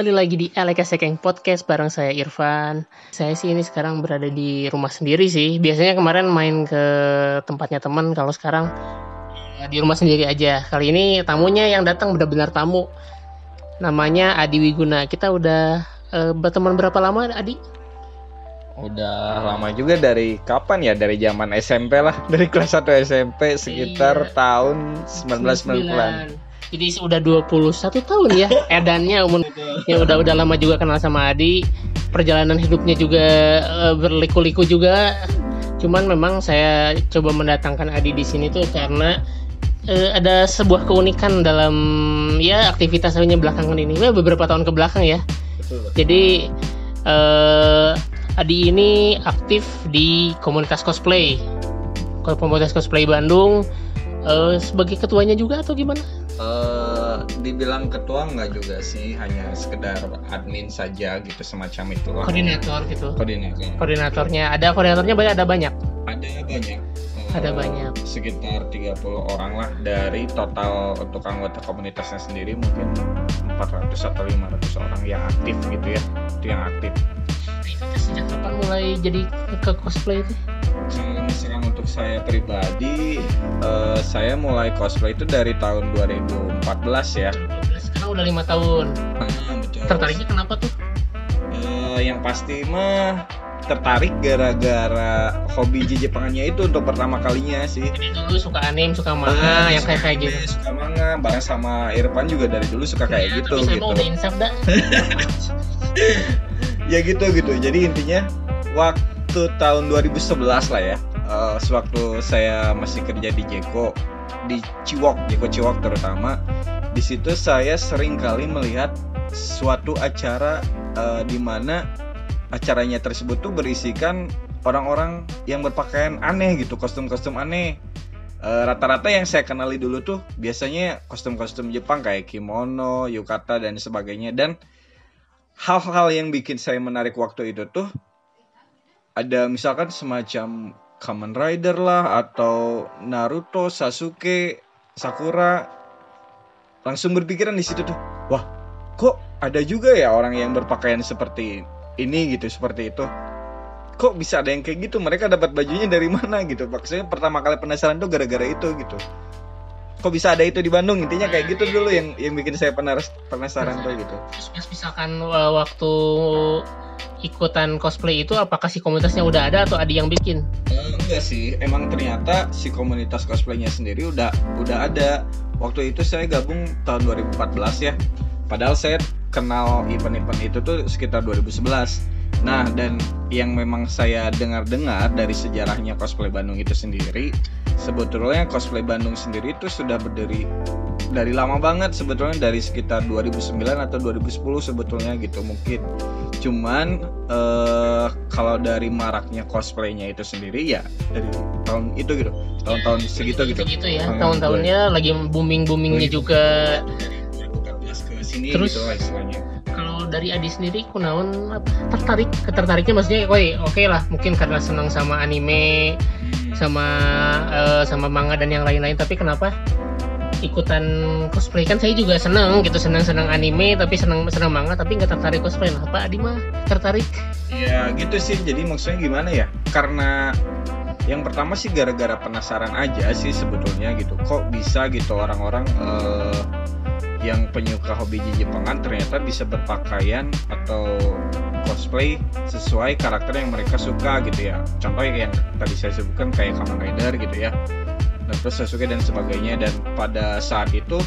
Kembali lagi di Aleka Sekeng Podcast bareng saya Irfan. Saya sih ini sekarang berada di rumah sendiri sih. Biasanya kemarin main ke tempatnya teman, kalau sekarang eh, di rumah sendiri aja. Kali ini tamunya yang datang benar-benar tamu. Namanya Adi Wiguna. Kita udah eh, berteman berapa lama Adi? Udah lama juga dari kapan ya? Dari zaman SMP lah, dari kelas 1 SMP sekitar Iya. tahun 1990-an. Jadi udah 21 tahun ya edannya umur ya udah udah lama juga kenal sama Adi. Perjalanan hidupnya juga eh, berliku-liku juga. Cuman memang saya coba mendatangkan Adi di sini tuh karena eh, ada sebuah keunikan dalam ya aktivitasnya belakangan ini. Ya, beberapa tahun ke belakang ya. Betul. Jadi eh Adi ini aktif di komunitas cosplay. Komunitas cosplay Bandung eh, sebagai ketuanya juga atau gimana? Eh, dibilang ketua nggak juga sih, hanya sekedar admin saja gitu semacam itu. Koordinator gitu. Koordinator. Koordinatornya ada koordinatornya banyak ada banyak. Ada banyak. Eh, Ada banyak. Sekitar 30 orang lah dari total untuk anggota komunitasnya sendiri mungkin 400 atau 500 orang yang aktif gitu ya. Itu yang aktif. Sejak kapan mulai jadi ke cosplay itu? Untuk saya pribadi, eh, saya mulai cosplay itu dari tahun 2014 ya. Sekarang udah lima tahun. Ah, betul. Tertariknya kenapa tuh? Eh, yang pasti mah tertarik gara-gara hobi Jepangannya itu untuk pertama kalinya sih. Jadi dulu suka anime, suka manga, Ah, yang kayak kayak gitu. Suka manga, bareng sama Irfan juga dari dulu suka kayak Ya, gitu tapi saya gitu. udah insaf dah. ya gitu gitu. Jadi intinya waktu tahun 2011 lah ya. Eh, sewaktu saya masih kerja di Jeko di Ciwok, Jeko Ciwok terutama. Di situ saya sering kali melihat suatu acara eh, di mana acaranya tersebut tuh berisikan orang-orang yang berpakaian aneh gitu, kostum-kostum aneh. Eh, rata-rata yang saya kenali dulu tuh biasanya kostum-kostum Jepang kayak kimono, yukata dan sebagainya dan hal-hal yang bikin saya menarik waktu itu tuh ada misalkan semacam Kamen Rider lah atau Naruto, Sasuke, Sakura. Langsung berpikiran di situ tuh wah kok ada juga ya orang yang berpakaian seperti ini gitu seperti itu? Kok bisa ada yang kayak gitu? Mereka dapat bajunya dari mana gitu? Maksudnya pertama kali penasaran tuh gara-gara itu gitu. Kok bisa ada itu di Bandung? Intinya kayak gitu dulu yang yang bikin saya penasaran tuh gitu. Terus misalkan uh, waktu ikutan cosplay itu apakah si komunitasnya udah ada atau ada yang bikin? Eh, enggak sih, emang ternyata si komunitas cosplaynya sendiri udah udah ada. Waktu itu saya gabung tahun 2014 ya. Padahal saya kenal event-event itu tuh sekitar 2011. Nah, dan yang memang saya dengar-dengar dari sejarahnya cosplay Bandung itu sendiri, sebetulnya cosplay Bandung sendiri itu sudah berdiri dari lama banget sebetulnya dari sekitar 2009 atau 2010 sebetulnya gitu mungkin cuman eh, kalau dari maraknya cosplaynya itu sendiri ya dari tahun itu gitu tahun-tahun segitu gitu Gitu ya. Tahun Tahun-tahunnya lagi booming-boomingnya Booming. juga. dari 2014 ke sini Terus- gitu lah istilahnya dari Adi sendiri kunaon tertarik ketertariknya maksudnya oke lah mungkin karena senang sama anime sama eh, sama manga dan yang lain-lain tapi kenapa ikutan cosplay kan saya juga seneng gitu senang senang anime tapi senang senang manga tapi nggak tertarik cosplay apa Adi mah tertarik Ya gitu sih. Jadi maksudnya gimana ya? Karena yang pertama sih gara-gara penasaran aja sih sebetulnya gitu. Kok bisa gitu orang-orang eh, yang penyuka hobi Jepangan ternyata bisa berpakaian atau cosplay sesuai karakter yang mereka suka gitu ya. Contoh yang tadi saya sebutkan kayak Kamen Rider gitu ya. Nah, terus Sasuke dan sebagainya dan pada saat itu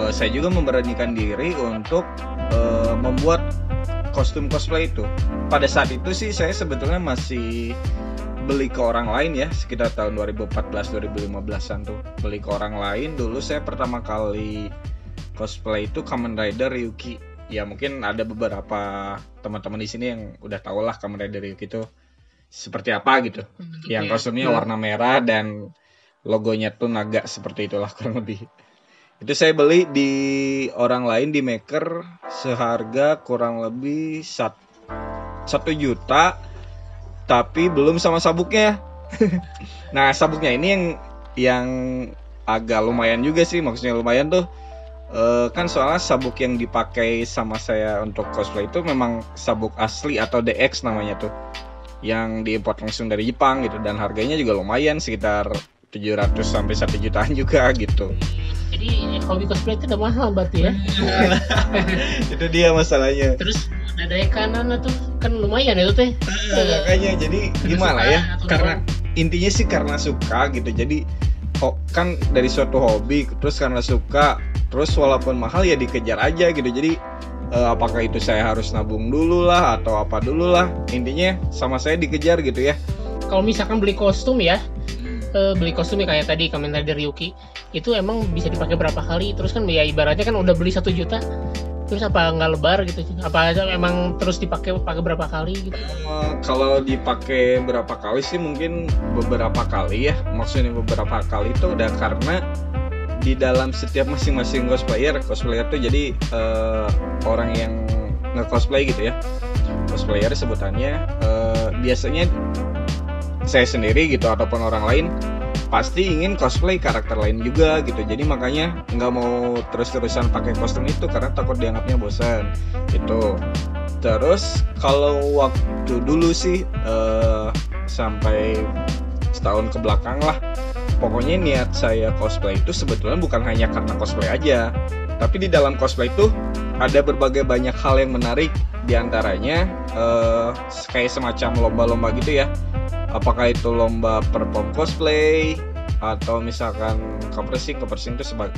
eh, saya juga memberanikan diri untuk eh, membuat kostum cosplay itu pada saat itu sih saya sebetulnya masih beli ke orang lain ya sekitar tahun 2014-2015an tuh beli ke orang lain dulu saya pertama kali cosplay itu Kamen Rider Ryuki. Ya mungkin ada beberapa teman-teman di sini yang udah tau lah Kamen Rider Ryuki itu seperti apa gitu. Yang kostumnya warna merah dan logonya tuh naga seperti itulah kurang lebih. Itu saya beli di orang lain di maker seharga kurang lebih sat, satu juta tapi belum sama sabuknya. Nah sabuknya ini yang yang agak lumayan juga sih maksudnya lumayan tuh Eh, kan soalnya sabuk yang dipakai sama saya untuk cosplay itu memang sabuk asli atau DX namanya tuh yang diimpor langsung dari Jepang gitu dan harganya juga lumayan sekitar 700 sampai 1 jutaan juga gitu. Jadi hobi cosplay itu udah mahal berarti ya. itu dia masalahnya. Terus ada kanan tuh kan lumayan itu teh. Nah, makanya jadi gimana ya? Karena intinya sih karena suka gitu. Jadi kan dari suatu hobi terus karena suka terus walaupun mahal ya dikejar aja gitu. Jadi eh, apakah itu saya harus nabung dulu lah atau apa dulu lah. Intinya sama saya dikejar gitu ya. Kalau misalkan beli kostum ya, eh, beli kostum ya kayak tadi Kamen Rider Ryuki itu emang bisa dipakai berapa kali terus kan ya ibaratnya kan udah beli satu juta terus apa nggak lebar gitu apa aja emang terus dipakai pakai berapa kali gitu Eh, kalau dipakai berapa kali sih mungkin beberapa kali ya. Maksudnya beberapa kali itu udah karena di dalam setiap masing-masing cosplayer, cosplayer tuh jadi eh, orang yang nge-cosplay gitu ya. Cosplayer sebutannya eh, biasanya saya sendiri gitu ataupun orang lain pasti ingin cosplay karakter lain juga gitu jadi makanya nggak mau terus-terusan pakai kostum itu karena takut dianggapnya bosan itu terus kalau waktu dulu sih eh, sampai setahun ke belakang lah pokoknya niat saya cosplay itu sebetulnya bukan hanya karena cosplay aja. Tapi di dalam cosplay itu ada berbagai banyak hal yang menarik. Di antaranya eh, kayak semacam lomba-lomba gitu ya. Apakah itu lomba perform cosplay atau misalkan coversing coversing itu sebagai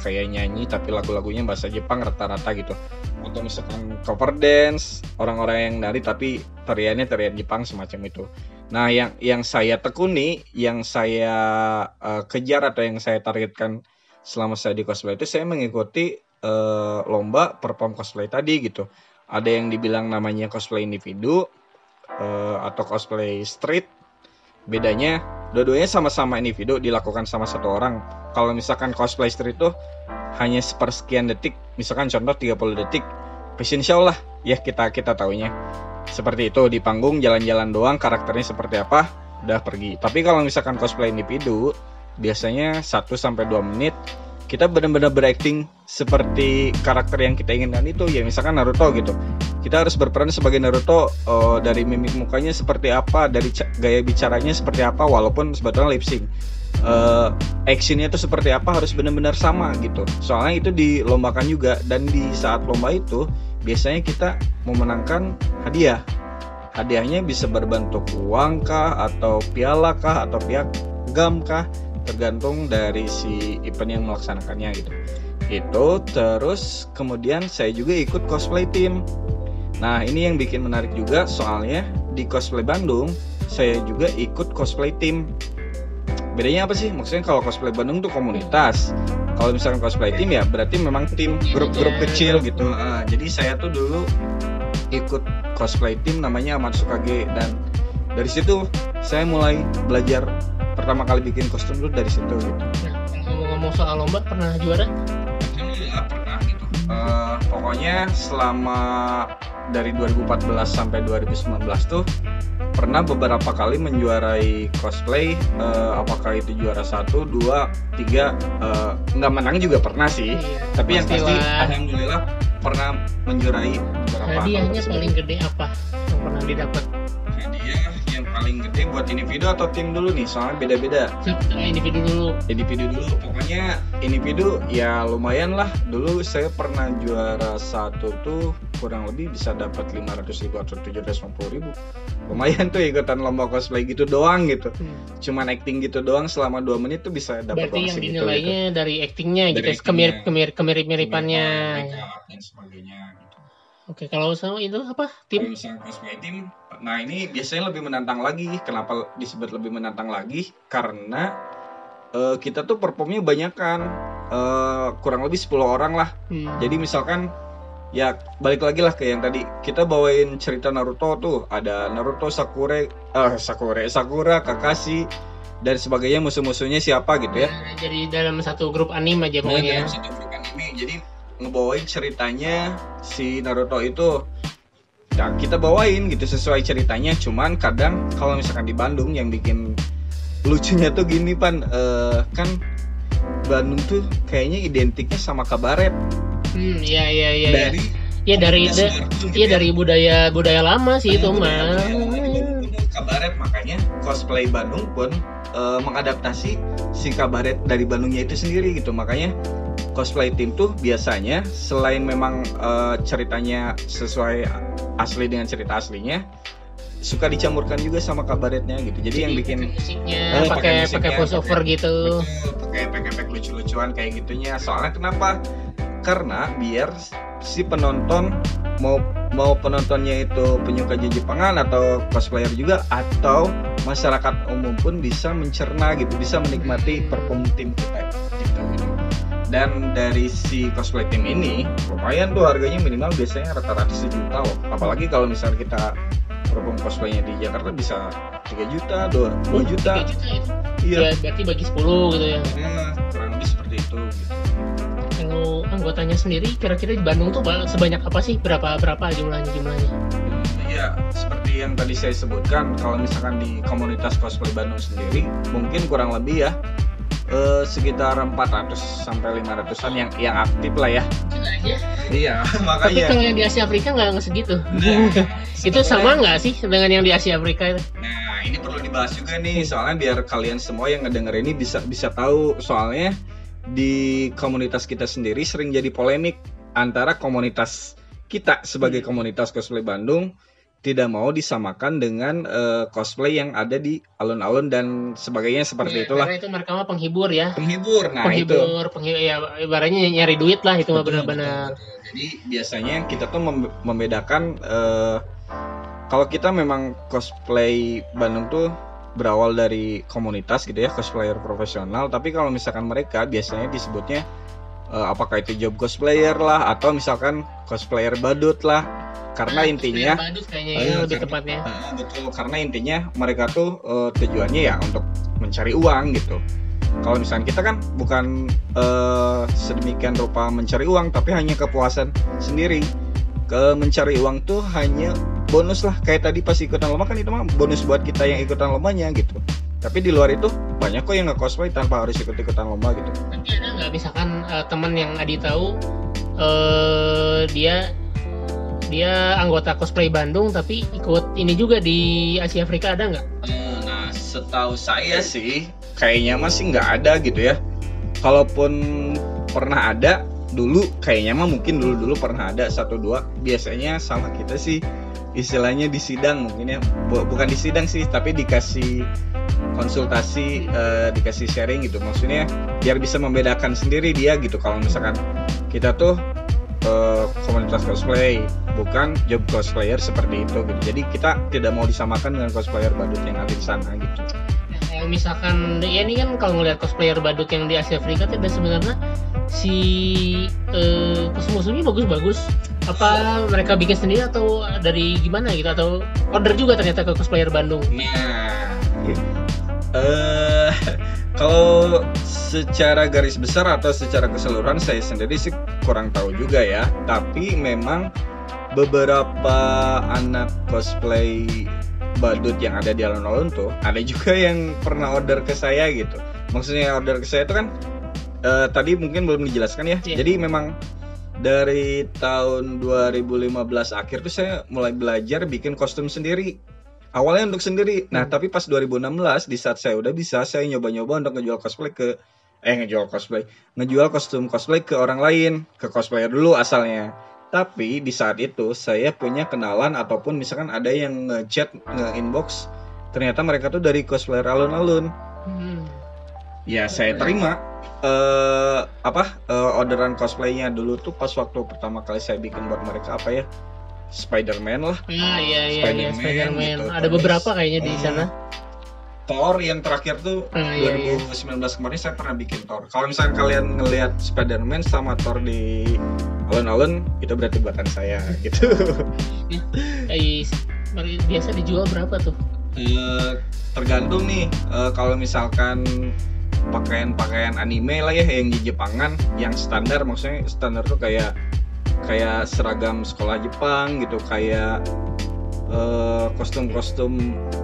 kayak nyanyi tapi lagu-lagunya bahasa Jepang rata-rata gitu. Atau misalkan cover dance orang-orang yang nari tapi tariannya tarian Jepang semacam itu nah yang yang saya tekuni yang saya eh, kejar atau yang saya targetkan selama saya di cosplay itu saya mengikuti eh, lomba perform cosplay tadi gitu. Ada yang dibilang namanya cosplay individu eh, atau cosplay street. Bedanya dua-duanya sama-sama individu dilakukan sama satu orang. Kalau misalkan cosplay street itu hanya sepersekian detik misalkan contoh 30 detik fashion show lah. Ya kita kita taunya. Seperti itu di panggung jalan-jalan doang karakternya seperti apa udah pergi. Tapi kalau misalkan cosplay individu biasanya 1 sampai 2 menit kita benar-benar berakting seperti karakter yang kita inginkan itu. Ya misalkan Naruto gitu. Kita harus berperan sebagai Naruto eh, dari mimik mukanya seperti apa dari gaya bicaranya seperti apa walaupun sebetulnya lip sync. Eh, actionnya itu seperti apa harus benar-benar sama gitu. Soalnya itu dilombakan juga. Dan di saat lomba itu biasanya kita memenangkan hadiah. Hadiahnya bisa berbentuk uang kah atau piala kah atau piagam kah tergantung dari si event yang melaksanakannya gitu. Itu terus kemudian saya juga ikut cosplay team nah ini yang bikin menarik juga soalnya di cosplay Bandung saya juga ikut cosplay team bedanya apa sih? Maksudnya kalau cosplay Bandung tuh komunitas. Kalau misalkan cosplay team ya berarti memang tim grup-grup kecil gitu. Ah, jadi saya tuh dulu ikut cosplay team namanya Amatsuka-G dan dari situ saya mulai belajar pertama kali bikin kostum dulu dari situ gitu. Nah, ngomong-ngomong soal lomba pernah juara? Alhamdulillah pernah gitu. Eh, pokoknya selama dari 2014 sampai 2019 tuh pernah beberapa kali menjuarai cosplay. eh, apakah itu juara satu, dua, tiga, nggak menang juga pernah sih. Iya, Tapi yang pasti alhamdulillah pernah menjuarai beberapa. hadiahnya lomba paling gede apa yang pernah didapat Hadiah yang paling gede buat individu atau tim dulu nih, soalnya beda-beda. Individu dulu individu dulu pokoknya individu ya lumayan lah dulu saya pernah juara satu tuh kurang lebih bisa dapat 500 ribu atau 750 ribu lumayan tuh ikutan lomba cosplay gitu doang gitu Hmm. cuman acting gitu doang selama 2 menit tuh bisa dapat berarti yang dinilainya dari aktingnya Dari gitu actingnya. kemirip kemir gitu. kemirip miripannya Makeup dan sebagainya gitu. oke kalau sama itu apa Kalau tim misalnya cosplay team, nah ini biasanya lebih menantang lagi. Kenapa disebut lebih menantang lagi? Karena eh, kita tuh performnya banyak kan, kurang lebih 10 orang lah. Hmm. Jadi misalkan ya balik lagi lah ke yang tadi. Kita bawain cerita Naruto tuh. Ada Naruto Sakura eh Sakura Sakura Kakashi dan sebagainya. Musuh-musuhnya siapa gitu ya? Nah, jadi dalam satu grup anime aja Nah, pokoknya dalam satu grup anime. Jadi ngebawain ceritanya si Naruto itu. Nah, kita bawain gitu sesuai ceritanya. Cuman kadang kalau misalkan di Bandung yang bikin lucunya tuh gini pan. Eh, kan Bandung tuh kayaknya identiknya sama kabaret Hmm, iya iya iya. iya. dari Iya dari gitu iya ya. dari budaya budaya lama sih itu Budaya- mah. bener kabaret makanya cosplay Bandung pun eh, mengadaptasi si kabaret dari Bandungnya itu sendiri gitu makanya cosplay tim tuh biasanya selain memang eh, ceritanya sesuai asli dengan cerita aslinya suka dicampurkan juga sama kabaretnya gitu jadi yang bikin musiknya Oh, pakai pakai musiknya, pakai voice over pakai- gitu. Betul, pakai efek-efek lucu-lucuan kayak gitunya. Soalnya kenapa? Karena biar si penonton mau mau penontonnya itu penyuka Jepangan atau cosplayer juga atau masyarakat umum pun bisa mencerna gitu, bisa menikmati perform tim kita gitu. gitu. Dan dari si cosplay tim ini lumayan tuh harganya minimal biasanya rata-rata sejuta loh. Apalagi kalau misalnya kita perform cosplaynya di Jakarta bisa 3 juta, 2, 2 juta. 3 juta ya. Iya. Ya, berarti bagi 10 gitu ya. Nah, kurang lebih seperti itu gitu. Anggotanya sendiri kira-kira di Bandung tuh ba- sebanyak apa sih? Berapa berapa jumlahnya jumlahnya? Iya, seperti yang tadi saya sebutkan, kalau misalkan di komunitas cosplay Bandung sendiri, mungkin kurang lebih ya eh, sekitar 400 sampai 500-an yang yang aktif lah ya. Iya, Tapi makanya. kalau yang di Asia Afrika nggak nggak segitu. Nah, itu sama nggak sih dengan yang di Asia Afrika itu? Nah, ini perlu dibahas juga nih, soalnya biar kalian semua yang ngedenger ini bisa bisa tahu soalnya di komunitas kita sendiri sering jadi polemik antara komunitas kita sebagai komunitas cosplay Bandung tidak mau disamakan dengan eh, cosplay yang ada di alun-alun dan sebagainya seperti Ya, itulah Karena itu mereka mah penghibur ya. penghibur. Nah, itu penghibur, penghibur ya ibaratnya nyari duit lah itu mah benar-benar. Jadi biasanya kita tuh mem- membedakan eh, kalau kita memang cosplay Bandung tuh berawal dari komunitas gitu ya cosplayer profesional. Tapi kalau misalkan mereka biasanya disebutnya eh, apakah itu job cosplayer lah atau misalkan cosplayer badut lah. Karena intinya badut kayaknya ya iya, lebih karena- tepatnya. Ah, betul karena intinya mereka tuh eh, tujuannya ya untuk mencari uang gitu. Kalau misalnya kita kan bukan eh, sedemikian rupa mencari uang, tapi hanya kepuasan sendiri. Ke mencari uang tuh hanya bonus lah. Kayak tadi pas ikutan lomba kan itu mah bonus buat kita yang ikutan lombanya gitu. Tapi di luar itu banyak kok yang nggak cosplay tanpa harus ikut ikutan lomba gitu. Tapi ada nggak misalkan eh, teman yang Adi tahu eh dia dia anggota cosplay Bandung tapi ikut ini juga di Asia Afrika ada nggak? Eh, Nah, setahu saya sih kayaknya masih nggak ada gitu ya. Kalaupun pernah ada dulu, kayaknya mah mungkin dulu dulu pernah ada satu dua. Biasanya sama kita sih istilahnya di sidang mungkin ya, Bu- bukan di sidang sih, tapi dikasih konsultasi, eh, dikasih sharing gitu. Maksudnya biar bisa membedakan sendiri dia gitu. Kalau misalkan kita tuh eh, komunitas cosplay bukan job cosplayer seperti itu gitu. Jadi kita tidak mau disamakan dengan cosplayer badut yang ada di sana gitu. Kalau misalkan ya ini kan kalau ngelihat cosplayer badut yang di Asia Afrika itu ada sebenarnya si eh, kostum-kostumnya bagus-bagus. Apa mereka bikin sendiri atau dari gimana gitu atau order juga ternyata ke cosplayer Bandung? Nah, eh kalau secara garis besar atau secara keseluruhan saya sendiri sih kurang tahu juga ya. Tapi memang beberapa anak cosplay badut yang ada di alun-alun tuh ada juga yang pernah order ke saya gitu. Maksudnya order ke saya itu kan eh, tadi mungkin belum dijelaskan ya. Iya. Jadi memang dari tahun 2015 akhir tuh saya mulai belajar bikin kostum sendiri awalnya untuk sendiri. Nah, Hmm. tapi pas 2016 di saat saya udah bisa, saya nyoba-nyoba untuk ngejual cosplay ke eh ngejual cosplay, ngejual kostum cosplay ke orang lain, ke cosplayer dulu asalnya. Tapi di saat itu saya punya kenalan ataupun misalkan ada yang ngechat, nge-inbox, ternyata mereka tuh dari cosplayer alun-alun. Hmm. Ya, saya terima eh apa eh, orderan cosplaynya dulu tuh pas waktu pertama kali saya bikin buat mereka apa ya? Spider-Man lah. Ah iya iya iya Spider-Man Spider-Man. gitu, Ada terus, beberapa kayaknya di eh, sana. Thor yang terakhir tuh Ah, iya, iya. 2019 kemarin saya pernah bikin Thor. Kalau misalnya kalian ngelihat Spider-Man sama Thor di alun-alun itu berarti buatan saya gitu. Kayak biasa dijual berapa tuh? Eh, tergantung nih eh, kalau misalkan pakaian-pakaian anime lah ya yang di Jepangan yang standar maksudnya standar tuh kayak kayak seragam sekolah Jepang gitu kayak eh, kostum-kostum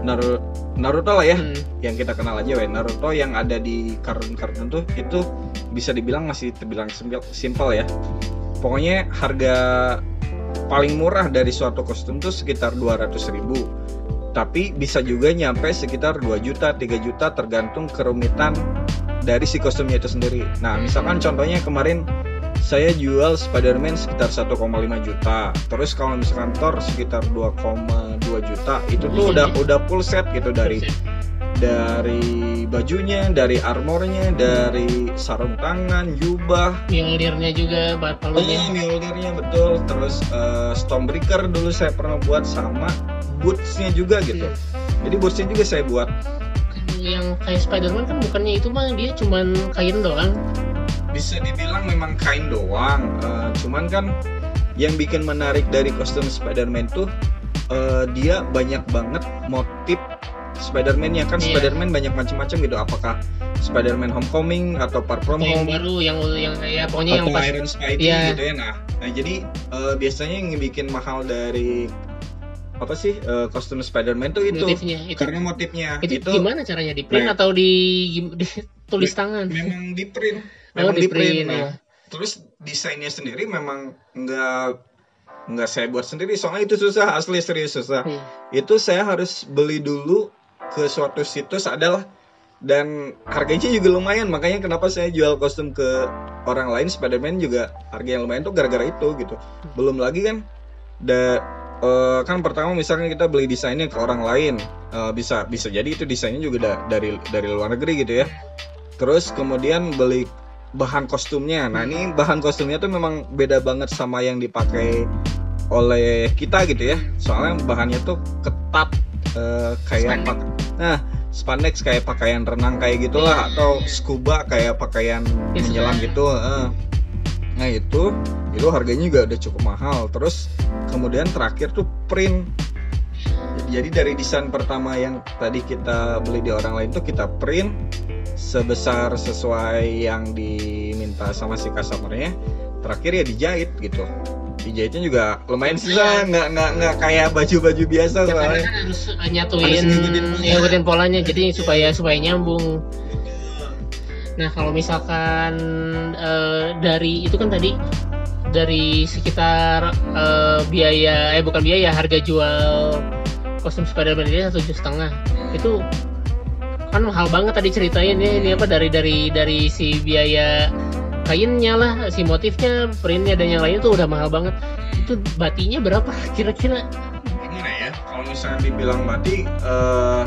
Naru- Naruto lah ya Hmm. yang kita kenal aja we. Naruto yang ada di kartun-kartun tuh itu bisa dibilang masih terbilang simpel, ya. Pokoknya harga paling murah dari suatu kostum tuh sekitar 200.000 ribu. Tapi bisa juga nyampe sekitar 2 juta 3 juta tergantung kerumitan dari si kostumnya itu sendiri. Nah misalkan contohnya kemarin saya jual Spider-Man sekitar 1,5 juta. Terus kalau misalkan Thor sekitar 2,2 juta itu tuh udah udah full set gitu dari dari bajunya, dari armornya, dari sarung tangan, jubah, Mjolnirnya juga bat palunya oh, Mjolnirnya betul, terus eh, Stormbreaker dulu saya pernah buat sama bootsnya juga gitu. Hmm. Jadi bootsnya juga saya buat. yang kayak Spider-Man kan bukannya itu mah dia cuman kain doang Bisa dibilang memang kain doang, eh, cuman kan yang bikin menarik dari kostum Spider-Man tuh eh, dia banyak banget motif Spider-Man ya kan Iya. Spider-Man banyak macam-macam gitu. Apakah Spider-Man Homecoming atau Far From Atau yang Home? baru yang yang ya pokoknya yang atau pas Iron Spidey Iya. gitu ya nah, nah jadi eh, biasanya yang bikin mahal dari apa sih eh, kostum Spider-Man tuh itu. Motifnya itu. Karena motifnya itu, itu, gimana caranya? Di print Nah. atau di, di tulis tangan? memang di print memang di di print, print, nah. ya. terus desainnya sendiri memang nggak nggak saya buat sendiri soalnya itu susah asli serius susah Iya. itu saya harus beli dulu ke suatu situs adalah dan harganya juga lumayan makanya kenapa saya jual kostum ke orang lain Spider-Man juga harganya lumayan tuh gara-gara itu gitu belum lagi kan da eh, kan pertama misalnya kita beli desainnya ke orang lain eh, bisa bisa jadi itu desainnya juga da- dari dari luar negeri gitu ya terus kemudian beli bahan kostumnya. Nah ini bahan kostumnya tuh memang beda banget sama yang dipakai oleh kita gitu ya. Soalnya bahannya tuh ketat eh, kayak Spandex. pak- nah spandex kayak pakaian renang kayak gitulah atau scuba kayak pakaian menyelam gitu eh. nah itu itu harganya juga udah cukup mahal. Terus kemudian terakhir tuh print. Jadi dari desain pertama yang tadi kita beli di orang lain tuh kita print sebesar sesuai yang diminta sama si customernya terakhir ya dijahit gitu. Dijahitnya juga lumayan susah nggak nggak nggak kayak baju-baju biasa Ya, soalnya. kan harus uh, Harus nyatuin. ngikutin pola. ngikutin polanya. Jadi supaya supaya nyambung. Nah kalau misalkan eh, dari itu kan tadi dari sekitar eh, biaya eh bukan biaya harga jual kostum Spider-Man ini satu juta setengah. Itu kan mahal banget tadi ceritain ya ini apa dari dari dari si biaya kainnya lah si motifnya printnya dan yang lain tuh udah mahal banget. Itu batinya berapa kira-kira? Gimana ya kalau misalnya dibilang mati eh,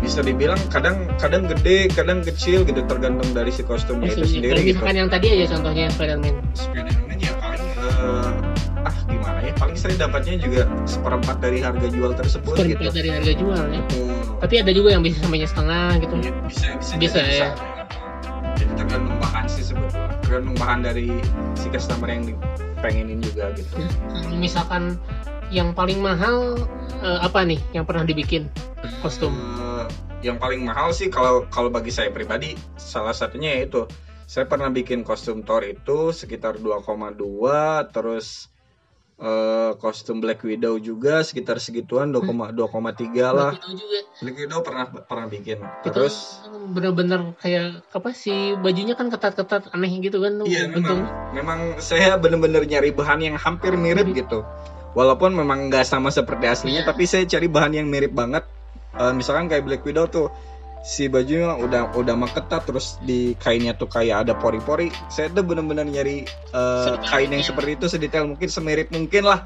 bisa dibilang kadang kadang gede kadang kecil gitu tergantung dari si kostumnya itu sendiri gitu. misalkan yang tadi aja contohnya Spider-Man. Spider-Man ya paling eh, ah gimana ya? Paling sering dapatnya juga seperempat dari harga jual tersebut gitu. seperempat dari harga jual ya. Hmm. tapi ada juga yang bisa samanya setengah gitu. Ya, bisa bisa Bisa, jadi ya. jadi tergantung bahan sih sebetulnya. Tergantung bahan dari si customer yang dipengenin juga gitu. Kalau misalkan yang paling mahal eh, apa nih yang pernah dibikin kostum? Eh, yang paling mahal sih kalau kalau bagi saya pribadi salah satunya yaitu saya pernah bikin kostum Thor itu sekitar 2,2 terus eh, kostum Black Widow juga sekitar segituan 2,2,3 lah. Itu juga. Black Widow pernah pernah bikin. Itu terus bener-bener kayak apa sih bajunya kan ketat-ketat aneh gitu kan Iya memang. Memang saya bener-bener nyari bahan yang hampir mirip Mirip. gitu. Walaupun memang nggak sama seperti aslinya Iya. tapi saya cari bahan yang mirip banget. Eh, misalkan kayak Black Widow tuh si bajunya udah udah mah ketat terus di kainnya tuh kayak ada pori-pori. Saya tuh bener-bener nyari Sedetail kain yang seperti itu sedetail mungkin semirip mungkin lah.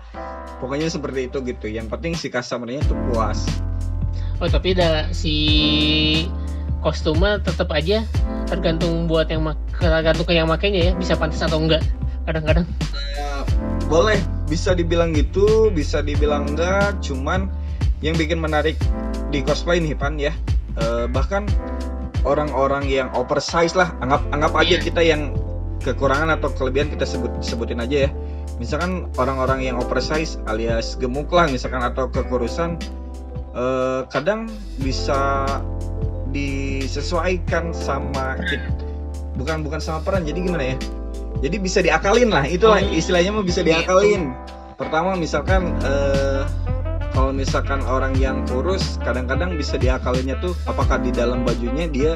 Pokoknya seperti itu gitu. Yang penting si customernya tuh puas. Oh tapi ada si kostumnya tetap aja tergantung buat yang tergantung ke yang makainya ya bisa pantas atau enggak kadang-kadang. Eh, boleh. Bisa dibilang gitu bisa dibilang enggak. Cuman yang bikin menarik di cosplay nih pan ya eh, bahkan orang-orang yang oversize lah anggap anggap aja Iya. kita yang kekurangan atau kelebihan kita sebut sebutin aja ya misalkan orang-orang yang oversize alias gemuk lah misalkan atau kekurusan eh, kadang bisa disesuaikan sama kit- bukan bukan sama peran jadi gimana ya jadi bisa diakalin lah itulah Oh, istilahnya mah bisa gitu. diakalin pertama misalkan eh, kalau misalkan orang yang kurus kadang-kadang bisa diakalinya tuh apakah di dalam bajunya dia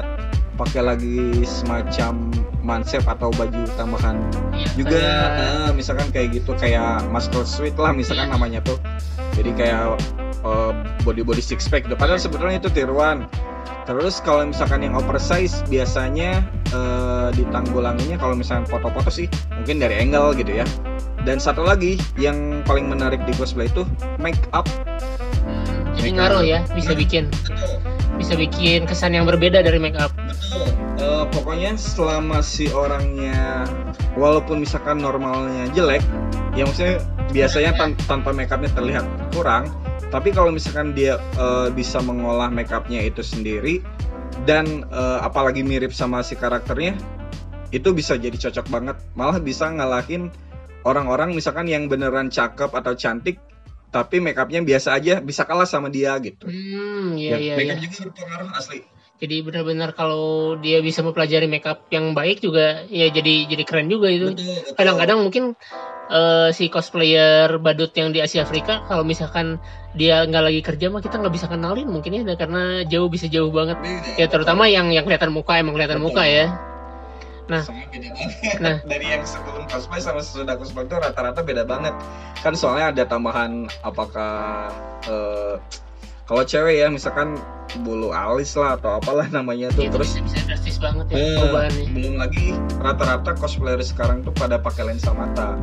pakai lagi semacam mansep atau baju tambahan? Iya, juga eh, misalkan kayak gitu kayak muscle suit lah misalkan Iya. namanya tuh. Jadi kayak eh, body body six pack padahal sebetulnya itu tiruan. Terus kalau misalkan yang oversize biasanya eh, ditanggulanginya kalau misalkan foto-foto sih mungkin dari angle gitu ya dan satu lagi yang paling menarik di cosplay itu make up Hmm, jadi Make ngaruh up. ya bisa Nah. bikin bisa bikin kesan yang berbeda dari make up Betul. Eh, pokoknya selama si orangnya walaupun misalkan normalnya jelek, ya maksudnya biasanya tan- tanpa makeupnya terlihat kurang. Tapi kalau misalkan dia eh, bisa mengolah makeupnya itu sendiri dan eh, apalagi mirip sama si karakternya, itu bisa jadi cocok banget. Malah bisa ngalahin orang-orang misalkan yang beneran cakep atau cantik, tapi makeupnya biasa aja, bisa kalah sama dia gitu. hmm iya Ya, iya makeup iya juga berpengaruh asli. jadi benar-benar kalau dia bisa mempelajari make up yang baik juga ya jadi jadi keren juga itu kadang-kadang mungkin eh, si cosplayer badut yang di Asia Afrika kalau misalkan dia nggak lagi kerja mah kita nggak bisa kenalin mungkin ya karena jauh bisa jauh banget Beda. ya terutama yang yang kelihatan muka emang kelihatan Betul. muka ya Nah. Beda banget. Nah. dari yang sebelum cosplay sama sesudah cosplay itu rata-rata beda banget. Kan soalnya ada tambahan apakah eh, kalau cewek ya misalkan bulu alis lah atau apalah namanya tuh itu terus bisa, bisa drastis banget ya eh, perubahannya belum lagi rata-rata cosplayer sekarang tuh pada pakai lensa mata.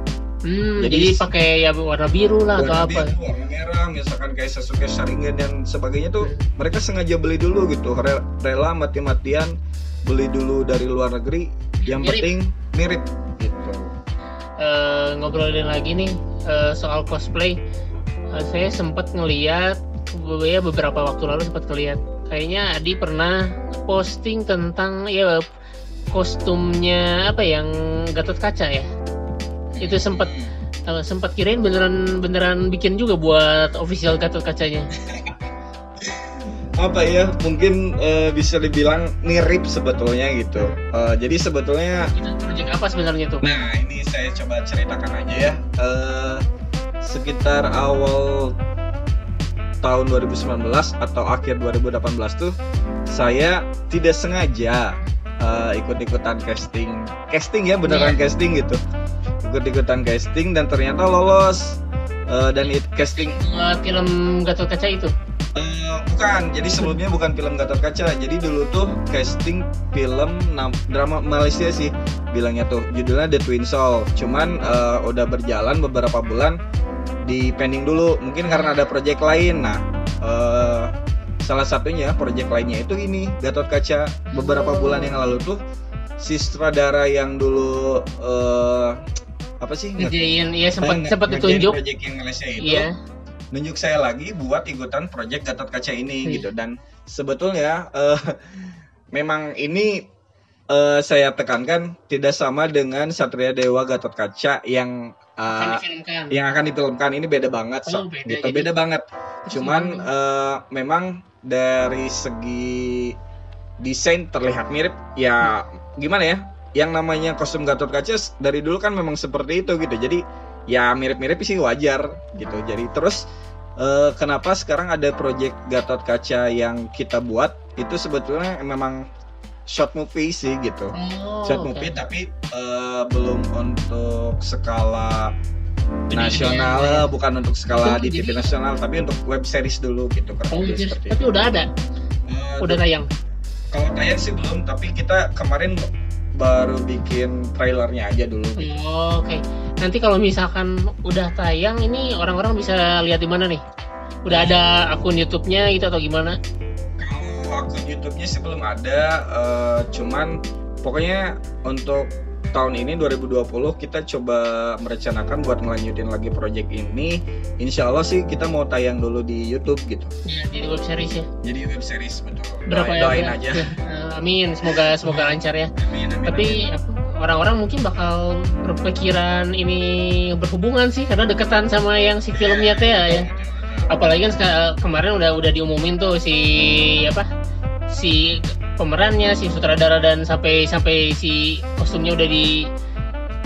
hmm, jadi- jadi, pakai ya warna biru lah atau Warna apa biru, warna merah, misalkan kayak Sasuke Sharingan dan sebagainya tuh Hmm. mereka sengaja beli dulu gitu, Re- rela mati-matian beli dulu dari luar negeri. Yang Mirip. penting mirip gitu. Eh, ngobrolin lagi nih eh, soal cosplay Eh, saya sempat ngeliat ya beberapa waktu lalu sempat ngeliat kayaknya Adi pernah posting tentang ya kostumnya apa yang Gatot Kaca ya itu sempat sempat kirain beneran beneran bikin juga buat official Gatot Kacanya apa ya mungkin eh, bisa dibilang mirip sebetulnya gitu. Eh, jadi sebetulnya project apa sebenarnya tuh? Nah ini saya coba ceritakan aja ya. Eh, sekitar awal tahun 2019 atau akhir 2018 tuh saya tidak sengaja eh, ikut-ikutan casting. Casting ya beneran casting gitu. Ikut-ikutan casting dan ternyata lolos. Eh, dan it, casting buat film Gatot Kaca itu Eh, bukan, jadi sebelumnya bukan film Gatot Kaca. Jadi dulu tuh casting film drama Malaysia sih bilangnya tuh. Judulnya The Twin Soul. Cuman eh, udah berjalan beberapa bulan di pending dulu. Mungkin karena ada project lain. Nah, eh, salah satunya project lainnya itu ini Gatot Kaca. Beberapa bulan yang lalu tuh si sutradara yang dulu eh, apa sih? nge- ngerjain ya sempat sempat ditunjuk project yang Malaysia itu iya nunjuk saya lagi buat ikutan project Gatot Kaca ini Hmm. gitu. Dan sebetulnya eh, memang ini eh, saya tekankan tidak sama dengan Satria Dewa Gatot Kaca yang kan eh, difilmkan. yang akan difilmkan. Ini beda banget Oh, so, beda. gitu. Jadi- beda banget. Cuman eh, memang dari segi desain terlihat mirip. Ya gimana ya? Yang namanya kostum Gatot Kaca dari dulu kan memang seperti itu gitu. Jadi ya mirip-mirip sih wajar gitu. Jadi terus eh, kenapa sekarang ada project Gatot Kaca yang kita buat? Itu sebetulnya memang short movie sih gitu. Oh, short movie tapi eh, belum untuk skala nasional ya. bukan untuk skala Oh, di TV jadi- nasional tapi untuk web series dulu gitu kurang Oh, tapi itu. udah ada? Eh, udah tayang? Kalau tayang sih belum tapi kita kemarin baru bikin trailernya aja dulu. Oh, Oke, nanti kalau misalkan udah tayang ini orang-orang bisa lihat di mana nih? Udah ada akun YouTube-nya gitu atau gimana? kalau akun YouTube-nya sih belum ada eh, cuman pokoknya untuk tahun ini 2020 kita coba merencanakan buat ngelanjutin lagi project ini insya Allah sih kita mau tayang dulu di YouTube gitu Ya, di web series ya. jadi web series betul Berapa doain, ya? doain Ber- aja ya, amin, semoga semoga lancar ya. amin, amin, Tapi amin. apa, orang-orang mungkin bakal berpikiran ini berhubungan sih karena deketan sama yang si filmnya teh ya. Apalagi kan kemarin udah udah diumumin tuh si apa si pemerannya, si sutradara dan sampai sampai si kostumnya udah di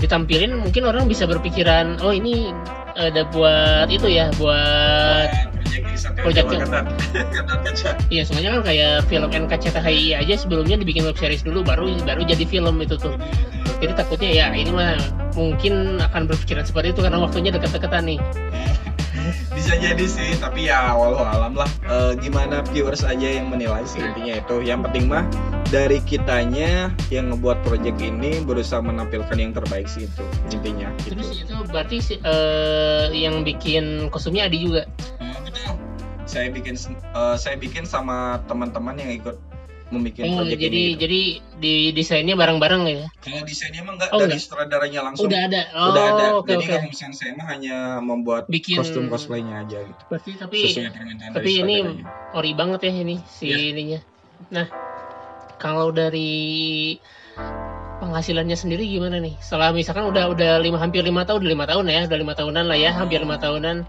ditampilin mungkin orang bisa berpikiran oh ini ada buat itu ya buat Ketat kaca. Iya, soalnya kan kayak film NKCTHI aja sebelumnya dibikin web series dulu baru baru jadi film itu tuh. Jadi takutnya ya ini mah mungkin akan berpikiran seperti itu karena waktunya dekat-dekatan nih. bisa jadi sih tapi ya walau alam lah Eh, gimana viewers aja yang menilai sih intinya itu yang penting mah dari kitanya yang ngebuat project ini berusaha menampilkan yang terbaik sih itu intinya gitu Terus itu berarti eh, yang bikin kostumnya Adi juga. Saya bikin eh, saya bikin sama teman-teman yang ikut membuat Oh, project jadi ini gitu. jadi di desainnya bareng-bareng ya. kalau desainnya emang nggak Oh, dari sutradaranya langsung Udah ada. Oh, udah ada Oke jadi oke. kalau misalnya saya mah hanya membuat Bikin- kostum cosplaynya aja gitu Berarti tapi tapi ini ori banget ya ini si Iya. ininya. Nah, kalau dari penghasilannya sendiri gimana nih? Setelah misalkan udah udah lima hampir lima tahun, udah lima tahun ya, udah lima tahunan lah ya, hampir lima tahunan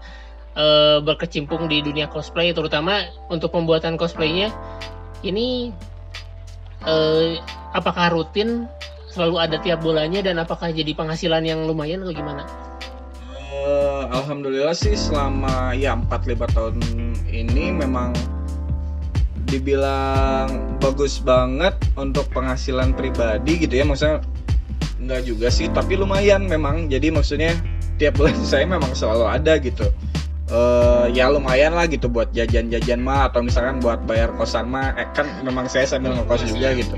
eh, berkecimpung di dunia cosplay, terutama untuk pembuatan cosplaynya. Ini eh, apakah rutin selalu ada tiap bulannya dan apakah jadi penghasilan yang lumayan atau gimana? Eh, Alhamdulillah sih selama ya 4-5 tahun ini memang dibilang bagus banget untuk penghasilan pribadi gitu ya maksudnya nggak juga sih tapi lumayan memang jadi maksudnya tiap bulan saya memang selalu ada gitu eh ya lumayan lah gitu buat jajan-jajan mah atau misalkan buat bayar kosan mah eh, kan memang saya sambil ngekos juga gitu.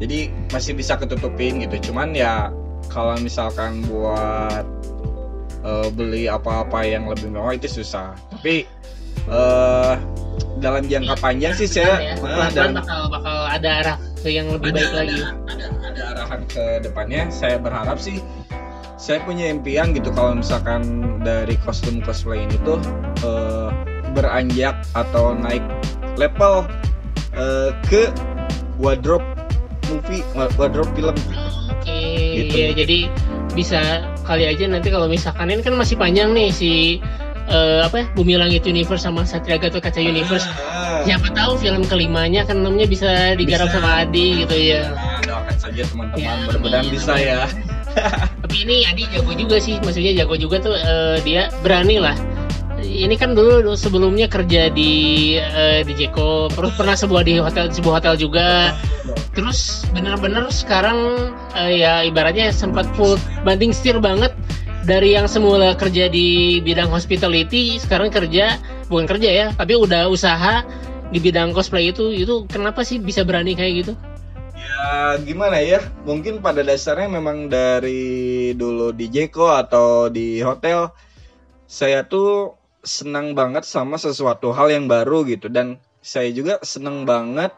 Jadi masih bisa ketutupin gitu. Cuman ya kalau misalkan buat eh, beli apa-apa yang lebih mewah itu susah. Tapi eh dalam jangka panjang sih saya ya, dalam bakal bakal ada arah ke yang lebih baik lagi. ada, ada arahan ke depannya. Saya berharap sih saya punya impian gitu kalau misalkan dari kostum cosplay ini tuh eh, beranjak atau naik level eh, ke wardrobe movie wa- wardrobe film Oke, Gitu. ya jadi bisa kali aja nanti kalau misalkan ini kan masih panjang nih si eh, apa ya, Bumi Langit Universe sama Satria Gatot Kaca Universe. Ah, Siapa tahu film kelimanya kan namanya bisa digarap Bisa. sama Adi gitu ya. nah, doakan saja teman-teman Ya, mudah-mudahan bisa ya Tapi ini Adi jago juga sih, maksudnya jago juga tuh eh, dia berani lah. Ini kan dulu sebelumnya kerja di eh, di Jeko, terus pernah sebuah di hotel sebuah hotel juga. Terus bener-bener sekarang eh, ya ibaratnya sempat full banding setir banget dari yang semula kerja di bidang hospitality sekarang kerja bukan kerja ya tapi udah usaha di bidang cosplay itu itu kenapa sih bisa berani kayak gitu? Ya gimana ya? Mungkin pada dasarnya memang dari dulu di Jeko atau di hotel saya tuh senang banget sama sesuatu hal yang baru gitu dan saya juga senang banget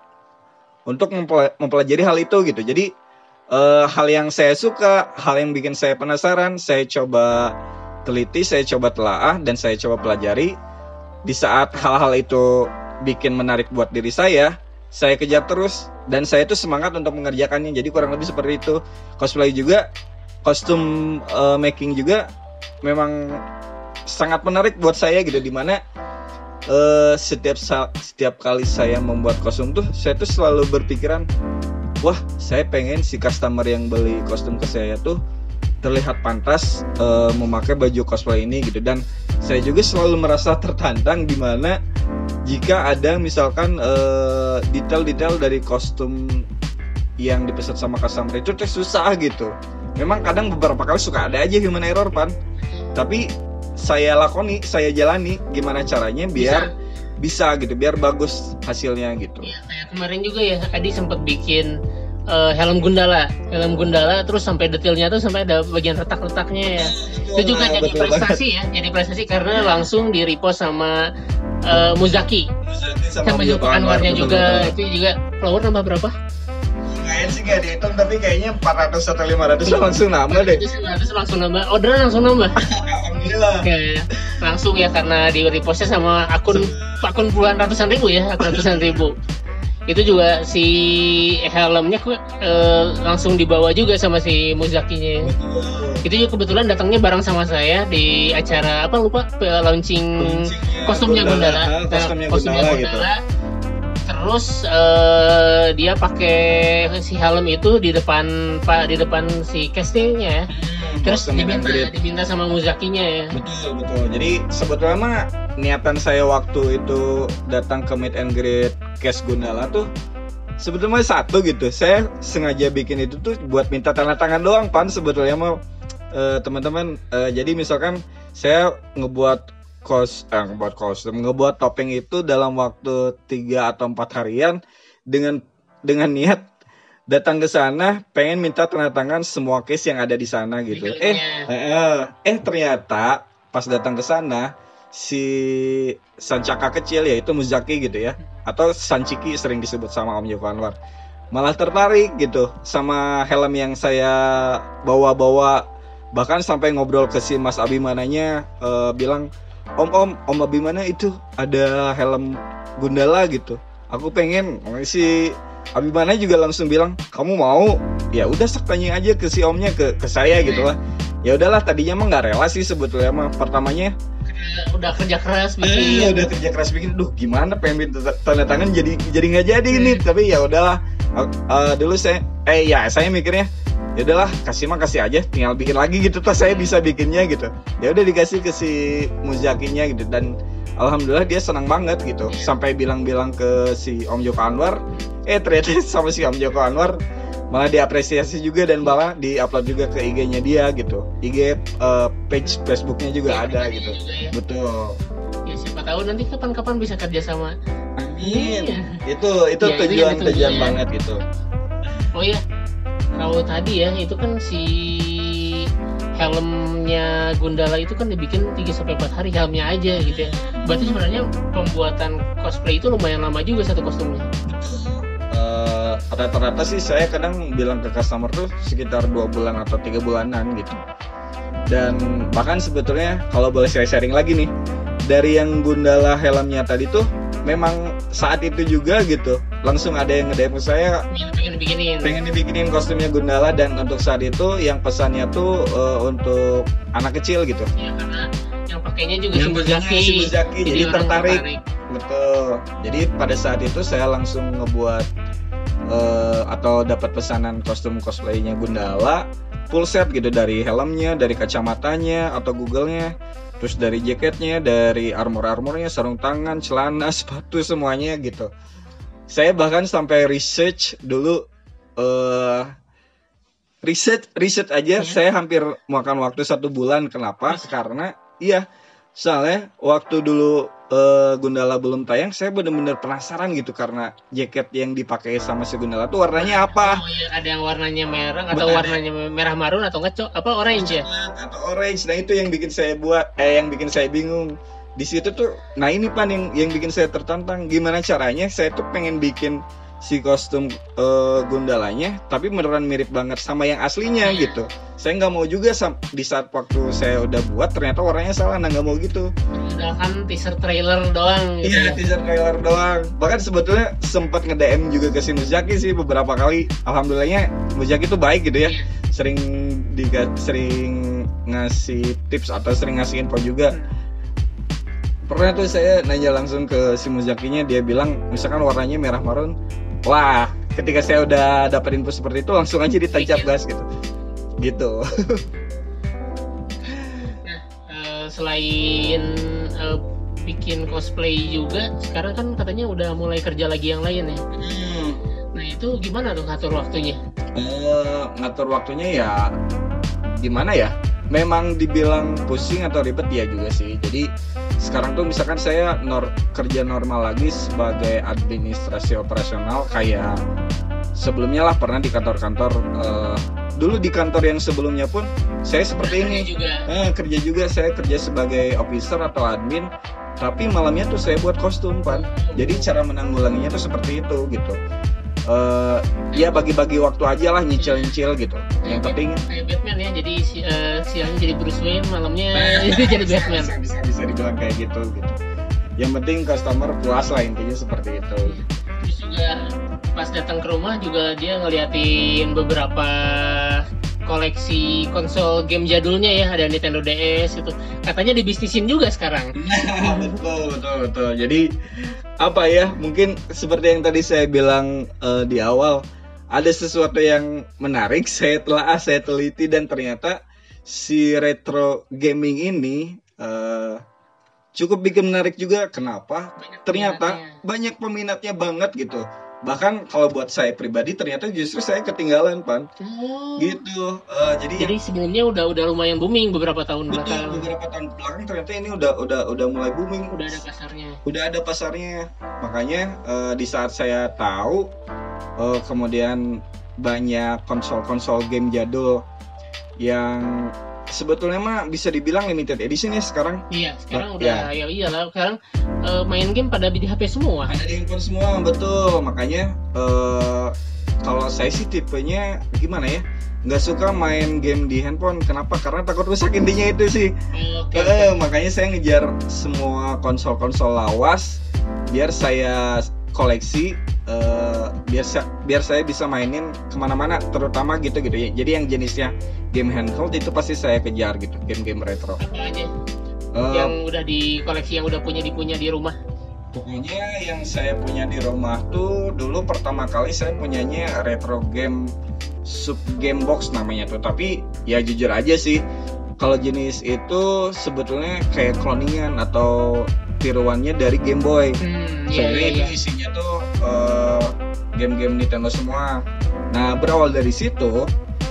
untuk mempela- mempelajari hal itu gitu. Jadi eh, hal yang saya suka, hal yang bikin saya penasaran, saya coba teliti, saya coba telaah dan saya coba pelajari. Di saat hal-hal itu bikin menarik buat diri saya, saya kejar terus dan saya tuh semangat untuk mengerjakannya jadi kurang lebih seperti itu. Cosplay juga kostum eh, making juga memang sangat menarik buat saya gitu di mana eh, setiap setiap kali saya membuat kostum tuh saya tuh selalu berpikiran wah saya pengen si customer yang beli kostum ke saya tuh terlihat pantas eh, memakai baju cosplay ini gitu. Dan saya juga selalu merasa tertantang di mana jika ada misalkan eh, detail-detail dari kostum yang dipesan sama customer itu tuh susah gitu. Memang kadang beberapa kali suka ada aja human error pan. Tapi saya lakoni, saya jalani gimana caranya biar bisa, gitu, biar bagus hasilnya gitu. Ya, kayak kemarin juga ya Adi sempat bikin eh, helm Gundala, helm Gundala terus sampai detailnya tuh sampai ada bagian retak-retaknya ya. Itu juga Nah, jadi prestasi ya, jadi prestasi karena langsung di repost sama eh, Muzaki banget. sama Joko Anwarnya betul, juga. betul. Itu juga flower nambah berapa? Kayaknya sih gak dihitung tapi kayaknya 400 atau 500 langsung nambah deh. Itu 900 langsung nambah, orderan langsung nambah. Alhamdulillah. Kayak langsung ya karena di repostnya sama akun akun puluhan ratusan ribu ya, ratusan ribu. Itu juga si helmnya eh, langsung dibawa juga sama si Muzakinya. Itu juga kebetulan datangnya bareng sama saya di acara apa lupa launching kostumnya Gundala, Ah, kostumnya Nah, kostumnya Gundala gitu. Gundala. Terus eh, dia pakai si helm itu di depan pak di depan si castingnya ya. Terus diminta diminta sama Muzakinya ya. Betul betul. Jadi sebetulnya mah niatan saya waktu itu datang ke meet and greet Cash Gundala tuh sebetulnya satu gitu. Saya sengaja bikin itu tuh buat minta tanda tangan doang pan. Sebetulnya mau uh, teman-teman uh, jadi misalkan saya ngebuat kos eh, ngebuat kostum ngebuat topeng itu dalam waktu tiga atau empat harian dengan dengan niat datang ke sana pengen minta tanda tangan semua case yang ada di sana gitu. Eh, eh eh ternyata pas datang ke sana si Sancaka kecil yaitu Muzaki gitu ya. Atau Sanciki sering disebut sama Om Joko Anwar. Malah tertarik gitu sama helm yang saya bawa-bawa. Bahkan sampai ngobrol ke si Mas Abimananya uh, bilang Om Om Om Abimana itu ada helm Gundala gitu. Aku pengen. Si Abimana juga langsung bilang kamu mau? Ya udah tanya aja ke si omnya ke ke saya gitu lah. Ya udahlah tadinya emang nggak rela sih sebetulnya mah. Pertamanya udah kerja keras bikin. Eh, udah kerja keras bikin. Duh gimana pengen tanda tangan jadi jadi nggak jadi ini hmm. tapi ya udahlah. Uh, dulu saya eh ya saya mikirnya ya udahlah kasih mah kasih aja. Tinggal bikin lagi gitu tuh saya bisa bikinnya gitu. Ya udah dikasih ke si muzakinya gitu. Dan alhamdulillah dia senang banget gitu. Sampai bilang-bilang ke si Om Joko Anwar. Eh ternyata sama si Om Joko Anwar malah diapresiasi juga dan malah diupload juga ke IG-nya dia gitu IG uh, page Facebooknya juga ya, ada gitu juga ya. betul ya siapa tahu nanti kapan-kapan bisa kerja sama amin ya. itu itu ya, tujuan itu tujuan ya. banget gitu oh iya kalau tadi ya itu kan si helmnya Gundala itu kan dibikin 3 sampai 4 hari helmnya aja gitu ya. Berarti sebenarnya pembuatan cosplay itu lumayan lama juga satu kostumnya rata-rata sih saya kadang bilang ke customer tuh sekitar dua bulan atau tiga bulanan gitu. Dan bahkan sebetulnya kalau boleh saya sharing lagi nih dari yang Gundala helmnya tadi tuh memang saat itu juga gitu langsung ada yang nge ke saya pengen dibikinin. pengen dibikinin kostumnya Gundala dan untuk saat itu yang pesannya tuh uh, untuk anak kecil gitu. Ya karena yang pakainya juga yang si jadi, jadi tertarik. tertarik. Betul. Jadi pada saat itu saya langsung ngebuat uh, atau dapat pesanan kostum cosplaynya Gundala full set gitu dari helmnya, dari kacamatanya atau googlenya, terus dari jaketnya, dari armor-armornya, sarung tangan, celana, sepatu semuanya gitu. Saya bahkan sampai research dulu uh, riset riset aja ya. saya hampir makan waktu satu bulan kenapa karena iya soalnya waktu dulu uh, Gundala belum tayang, saya benar-benar penasaran gitu karena jaket yang dipakai sama si Gundala tuh warnanya apa? Oh, iya, ada yang warnanya merah atau Benar. warnanya merah marun atau enggak apa orange ya? Atau orange. Nah itu yang bikin saya buat eh yang bikin saya bingung. Di situ tuh nah ini pan yang yang bikin saya tertantang gimana caranya saya tuh pengen bikin si kostum uh, Gundalanya tapi beneran mirip banget sama yang aslinya gitu. Saya nggak mau juga di saat waktu saya udah buat ternyata warnanya salah nah nggak mau gitu. Udah kan teaser trailer doang gitu. Iya ya. teaser trailer doang. Bahkan sebetulnya sempat nge DM juga ke si Muzaki sih beberapa kali. Alhamdulillahnya Muzaki tuh baik gitu ya. Sering di sering ngasih tips atau sering ngasih info juga. Pernah tuh saya nanya langsung ke si Muzakinya dia bilang misalkan warnanya merah marun wah ketika saya udah dapat info seperti itu langsung aja ditancap gas gitu. Gitu. Nah uh, selain uh, bikin cosplay juga sekarang kan katanya udah mulai kerja lagi yang lain ya. Hmm. nah itu gimana tuh ngatur waktunya? Uh, ngatur waktunya ya gimana ya memang dibilang pusing atau ribet ya juga sih. Jadi sekarang tuh misalkan saya nor kerja normal lagi sebagai administrasi operasional kayak sebelumnya lah pernah di kantor-kantor uh, dulu di kantor yang sebelumnya pun saya seperti ini. juga. Eh, kerja juga. Saya kerja sebagai officer atau admin tapi malamnya tuh saya buat kostum pan. Jadi cara menanggulanginya tuh seperti itu gitu uh, ya bagi-bagi waktu aja lah nyicil-nyicil gitu. Yang penting kayak Batman ya, jadi uh, siangnya jadi Bruce Wayne, malamnya jadi Batman. Bisa, bisa bisa dibilang kayak gitu gitu. Yang penting customer puas lah intinya seperti itu. Terus juga pas datang ke rumah juga dia ngeliatin beberapa koleksi konsol game jadulnya ya ada Nintendo DS itu katanya dibisnisin juga sekarang betul betul betul jadi apa ya mungkin seperti yang tadi saya bilang uh, di awal ada sesuatu yang menarik saya telah saya teliti dan ternyata si retro gaming ini uh, cukup bikin menarik juga. Kenapa? Banyak Ternyata peminatnya. banyak peminatnya banget gitu. Bahkan kalau buat saya pribadi ternyata justru saya ketinggalan pan Oh. gitu. Eh, jadi, Jadi sebelumnya udah udah lumayan booming beberapa tahun betul belakang. beberapa tahun belakang ternyata ini udah udah udah mulai booming. Udah ada pasarnya. udah ada pasarnya makanya eh, di saat saya tahu eh, kemudian banyak konsol-konsol game jadul yang sebetulnya mah bisa dibilang limited edition ya sekarang Iya, sekarang Ya. udah ya iyalah sekarang eh, main game pada di HP semua. ada di handphone semua betul makanya eh, kalau saya sih tipenya gimana ya nggak suka main game di handphone kenapa karena takut rusak intinya itu sih Oke. Eh, makanya saya ngejar semua konsol-konsol lawas biar saya koleksi eh, biar sa- biar saya bisa mainin ke mana-mana terutama gitu gitu ya jadi yang jenisnya game handheld itu pasti saya kejar gitu game-game retro. Apa aja Eh, yang udah di koleksi yang udah punya dipunya di rumah? pokoknya yang saya punya di rumah tuh dulu pertama kali saya punyanya retro game sub game box namanya tuh. Tapi ya jujur aja sih kalau jenis itu sebetulnya kayak cloningan atau tiruannya dari Game Boy. Hmm, iya iya itu iya. isinya tuh eh, game-game Nintendo semua. Nah berawal dari situ,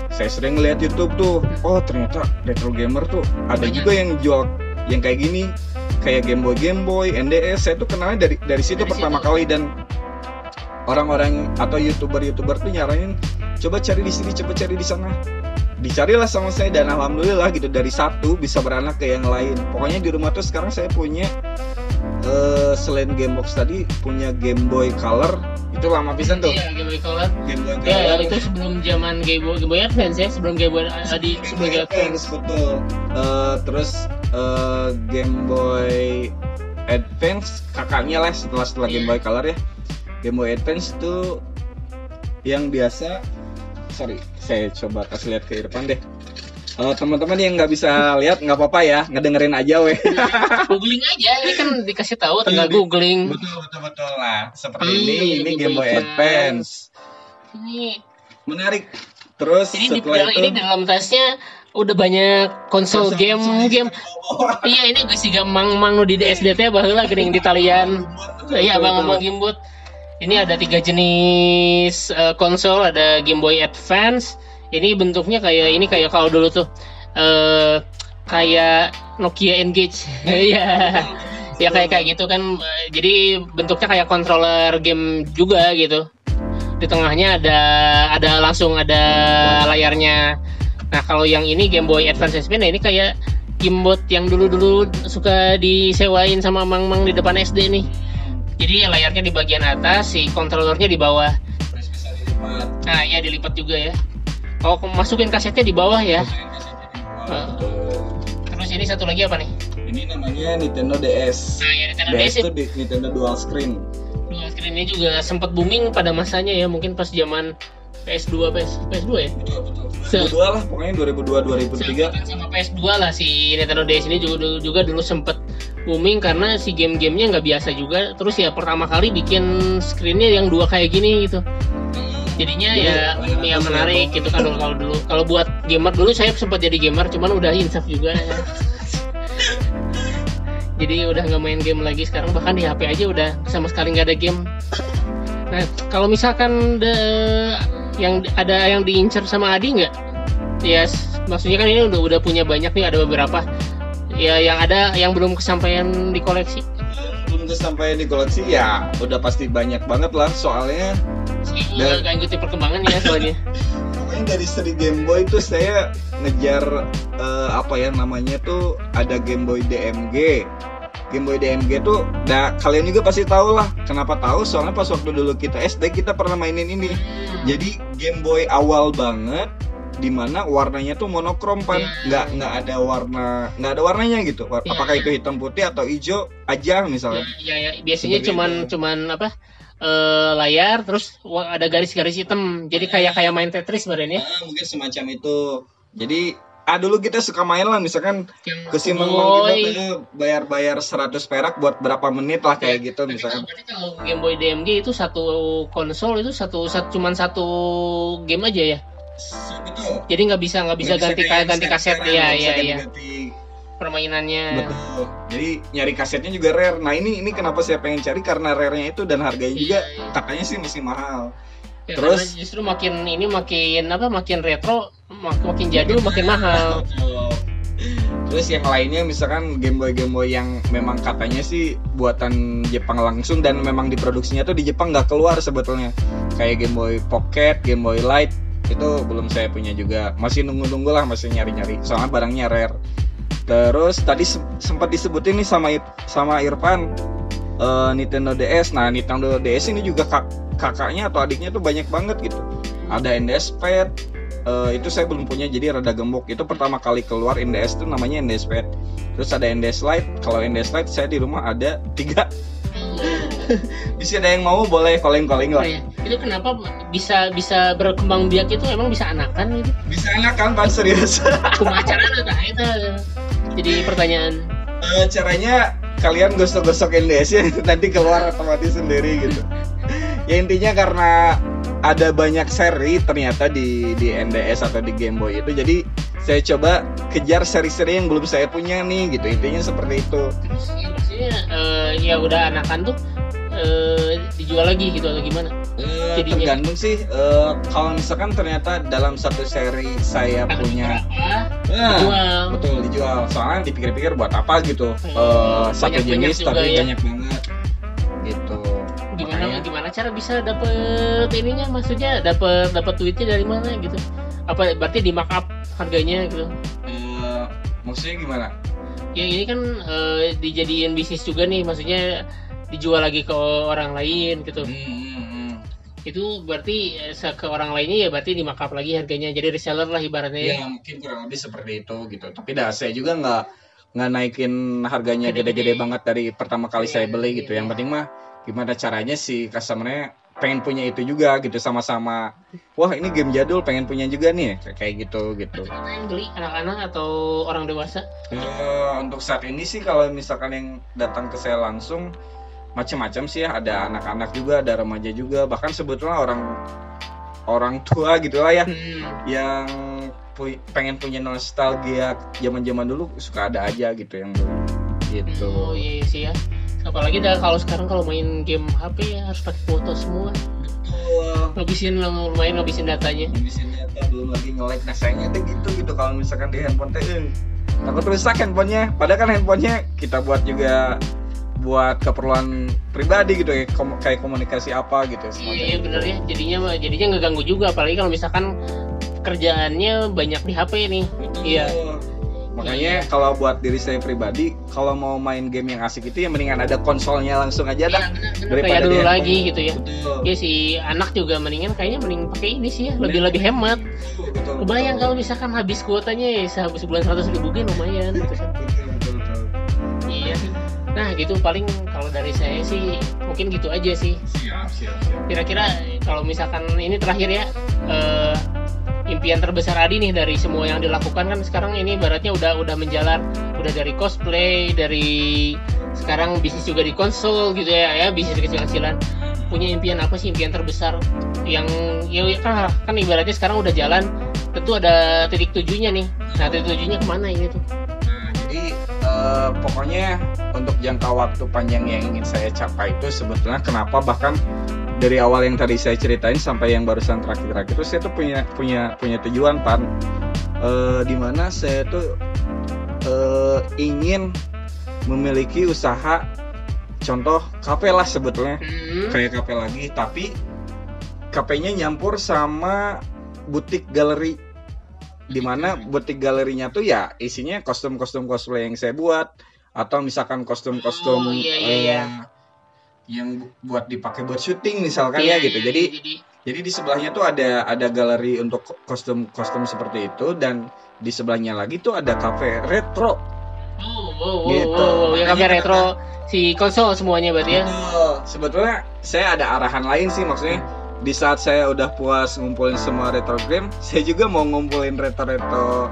saya sering ngeliat YouTube tuh, oh ternyata retro gamer tuh ada Banyak. juga yang jual yang kayak gini, kayak Game Boy Game Boy, NDS. Saya tuh kenalnya dari dari situ Dari pertama situ. kali dan orang-orang atau youtuber-youtuber tuh nyaranin coba cari di sini, coba cari di sana. Dicarilah sama saya dan alhamdulillah gitu dari satu bisa beranak ke yang lain. Pokoknya di rumah tuh sekarang saya punya eh selain game box tadi punya Game Boy Color itu lama pisan tuh Iya, Game Boy Color. Game Boy Ya, Color itu sebelum zaman Game Boy, Game Boy Advance ya, sebelum Game Boy ada di Game sebelum Boy Game Boy Advance. Betul Eh, terus eh, Game Boy Advance kakaknya lah setelah setelah Game Iya. Boy Color ya Game Boy Advance itu yang biasa sorry saya coba kasih lihat ke depan deh Eh, teman-teman yang nggak bisa lihat nggak apa-apa ya ngedengerin aja weh Googling aja, ini kan dikasih tahu tinggal Iya. googling. betul betul betul lah seperti Hmm, ini ini Game Game Boy Advance Ini menarik terus Jadi di setelah dalam itu ini di dalam tasnya udah banyak konsol game game. Iya ini gue sih mang mang nu di DSD teh baheula geuning di talian. Iya bang bang gimbut. Ini ada tiga jenis eh, konsol, ada Game Boy Advance. Ini bentuknya kayak ini kayak kalau dulu tuh eh kayak Nokia Engage. Iya. ya kayak kayak gitu kan. Jadi bentuknya kayak controller game juga gitu. Di tengahnya ada ada langsung ada layarnya. Nah kalau yang ini Game Boy Advance SP, nah ini kayak gimbot yang dulu-dulu suka disewain sama mang-mang di depan SD nih. Jadi layarnya di bagian atas, si kontrolernya di bawah. Nah, ya dilipat juga ya. Oh, masukin kasetnya di bawah ya. Wah, betul. Terus ini satu lagi apa nih? ini namanya Nintendo DS Nah, ya Nintendo DS DS itu di Nintendo Dual Screen dua screen ini juga sempat booming pada masanya ya, mungkin pas zaman PS2, PS, PS2 ya. betul betul Se- 2002 lah pokoknya 2002 2003 Seangkatan sama PS2 lah si Nintendo DS ini juga dulu, juga dulu sempet booming karena si game-gamenya nggak biasa juga. Terus ya pertama kali bikin screennya yang dua kayak gini gitu. Jadinya Jadi, ya ya menarik gitu kan kalau dulu. Kalau buat gamer dulu saya sempat jadi gamer, cuman udah insaf juga. ya. jadi udah nggak main game lagi sekarang bahkan di HP aja udah sama sekali nggak ada game. Nah kalau misalkan the- yang ada yang diincar sama Adi nggak? Ya s- maksudnya kan ini udah udah punya banyak nih ada beberapa. Ya yang ada yang belum kesampaian di koleksi. belum sampai di koleksi ya udah pasti banyak banget lah soalnya Dan- nggak perkembangannya soalnya. pokoknya dari seri Game Boy itu saya ngejar eh, apa ya namanya tuh ada Game Boy DMG Game Boy DMG tuh nah kalian juga pasti tahu lah kenapa tahu soalnya pas waktu dulu kita SD kita pernah mainin ini jadi Game Boy awal banget di mana warnanya tuh monokrom pan Iya. nggak nggak ada warna nggak ada warnanya gitu Iya, apakah iya. itu hitam putih atau hijau aja Ya, misalnya ya, ya. biasanya Seperti cuman itu. cuman apa eh, layar terus ada garis-garis hitam. Jadi kayak kayak main Tetris badan ya. Ah, mungkin semacam itu jadi ah dulu kita suka main lah misalkan kesimbang Boy. kita bayar-bayar 100 perak buat berapa menit lah kayak gitu Tapi misalkan kalau- Game Boy DMG itu satu konsol itu satu, satu cuman satu game aja ya. betul Jadi nggak bisa nggak bisa ganti kayak ganti kaset ya bisa ya ya. Permainannya betul jadi nyari kasetnya juga rare nah ini ini kenapa saya pengen cari karena rare-nya itu dan harganya juga Iya, iya. katanya sih masih mahal Ya, Terus- justru makin ini makin apa makin retro mak- makin jadul makin mahal Terus yang lainnya misalkan Game Boy Game Boy yang memang katanya sih buatan Jepang langsung dan memang diproduksinya tuh di Jepang nggak keluar sebetulnya. Kayak Game Boy Pocket, Game Boy Light itu belum saya punya juga. Masih nunggu-nunggu lah, masih nyari-nyari. Soalnya barangnya rare. Terus tadi se- sempat disebutin nih sama sama Irfan eh, Nintendo DS. Nah, Nintendo DS ini juga kak- kakaknya atau adiknya tuh banyak banget gitu. Ada NDS Pad, eh, itu saya belum punya jadi rada gembok itu pertama kali keluar NDS itu namanya NDS Pad terus ada NDS Lite kalau NDS Lite saya di rumah ada tiga bisa ada yang mau boleh calling-calling Oh, lah ya. itu kenapa bisa bisa berkembang biak itu? Emang bisa anakan gitu? Bisa enak kan pan serius. Cuma acara ada itu. Jadi pertanyaan. Eh, caranya kalian gosok-gosok NDS ya nanti keluar otomatis sendiri gitu. Ya intinya karena ada banyak seri ternyata di di NDS atau di Game Boy itu jadi saya coba kejar seri-seri yang belum saya punya nih gitu. Intinya seperti itu terus ya, maksudnya eh, ya udah anakan tuh eh, dijual lagi gitu atau gimana? Jadinya- tergantung sih eh, kalau misalkan ternyata dalam satu seri saya punya Nah, dijual. betul dijual. Soalnya dipikir-pikir buat apa gitu. Hmm, Eh, satu jenis tapi ya. banyak banget. Gitu. Gimana Makanya- gimana cara bisa dapet ininya? Maksudnya dapet dapet duitnya dari mana gitu? Apa berarti di markup harganya gitu? Eh, maksudnya gimana ya ini kan eh, dijadiin bisnis juga nih maksudnya dijual lagi ke orang lain gitu Hmm, hmm, hmm. itu berarti eh, ke orang lainnya ya berarti di markup lagi harganya jadi reseller lah ibaratnya ya. ya mungkin kurang lebih seperti itu gitu tapi dah saya juga nggak nggak naikin harganya Gede-gede. banget dari pertama kali Iya, saya beli iya, gitu iya. yang penting mah gimana caranya si customernya pengen punya itu juga gitu sama-sama. Wah ini game jadul pengen punya juga nih kayak gitu gitu. Rata-rata yang beli anak-anak atau orang dewasa? Eh, untuk saat ini sih kalau misalkan yang datang ke saya langsung macam-macam sih ya. Ada anak-anak juga ada remaja juga. Bahkan sebetulnya orang orang tua gitu lah ya. Hmm. yang pu- pengen punya nostalgia zaman-zaman dulu suka ada aja gitu yang gitu. Oh iya sih ya. Apalagi dah kalau sekarang kalau main game HP ya harus pakai foto semua. Betul. Ngabisin lumayan ngabisin datanya. Bisa data belum lagi nge-like nah sayangnya tuh gitu gitu kalau misalkan di handphone teh eh, takut rusak handphonenya padahal kan handphonenya kita buat juga buat keperluan pribadi gitu ya kom- kayak komunikasi apa gitu Iya, semacam iya bener ya. Jadinya jadinya ngeganggu juga apalagi kalau misalkan kerjaannya banyak di HP nih. Betul. Iya. Makanya kalau buat diri saya pribadi kalau mau main game yang asik itu ya mendingan ada konsolnya langsung aja dah Iya, bener, bener. daripada kayak handphone. lagi gitu ya. betul Ya si anak juga mendingan kayaknya mending pakai ini sih ya, lebih lebih hemat. Betul, betul, Kebayang betul. kalau misalkan habis kuotanya ya sehabis sebulan 100 ribu lumayan gitu kan. betul Iya sih. Nah gitu paling kalau dari saya sih mungkin gitu aja sih. siap siap siap Kira-kira kalau misalkan ini terakhir ya eh, impian terbesar Adi nih dari semua yang dilakukan kan sekarang ini ibaratnya udah udah menjalar udah dari cosplay dari sekarang bisnis juga di konsol gitu ya ya bisnis kecil-kecilan. Punya impian apa sih impian terbesar yang ya ya kan kan ibaratnya sekarang udah jalan tentu ada titik tujuannya nih. Nah titik tujuannya ke mana ini tuh? Nah, jadi eh, pokoknya untuk jangka waktu panjang yang ingin saya capai itu sebetulnya kenapa bahkan dari awal yang tadi saya ceritain sampai yang barusan terakhir-terakhir itu saya tuh punya punya punya tujuan pan Eh, di mana saya tuh eh, ingin memiliki usaha contoh kafe lah sebetulnya hmm. kayak kafe lagi tapi kafenya nyampur sama butik galeri di mana butik galerinya tuh ya isinya kostum-kostum cosplay yang saya buat atau misalkan kostum-kostum Oh, iya, iya, iya. Yang bu- buat dipakai buat syuting misalkan Iya, ya gitu iya, jadi jadi jadi di sebelahnya tuh ada ada galeri untuk kostum-kostum seperti itu dan di sebelahnya lagi tuh ada cafe retro oh wow wow, Gitu. wow, wow. ya kafe retro si konsol semuanya berarti ya Betul. Sebetulnya saya ada arahan lain sih maksudnya di saat saya udah puas ngumpulin semua retro game, saya juga mau ngumpulin retro-retro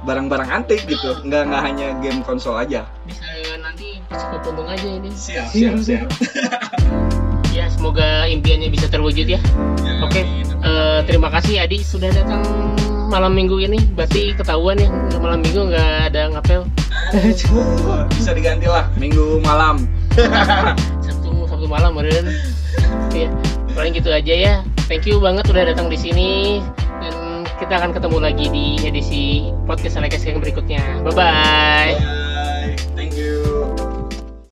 barang-barang antik gitu. Nggak nggak hanya game konsol aja. bisa pas kepompong aja ini Siap, siap, siap. ya semoga impiannya bisa terwujud ya Oke. Eh, terima kasih Adi sudah datang malam minggu ini. Berarti ketahuan ya malam minggu nggak ada ngapel. Bisa diganti lah minggu malam. Sabtu Sabtu malam meren. Iya, paling gitu aja ya. Thank you banget udah datang di sini dan kita akan ketemu lagi di edisi podcast Alekes yang berikutnya. Bye bye.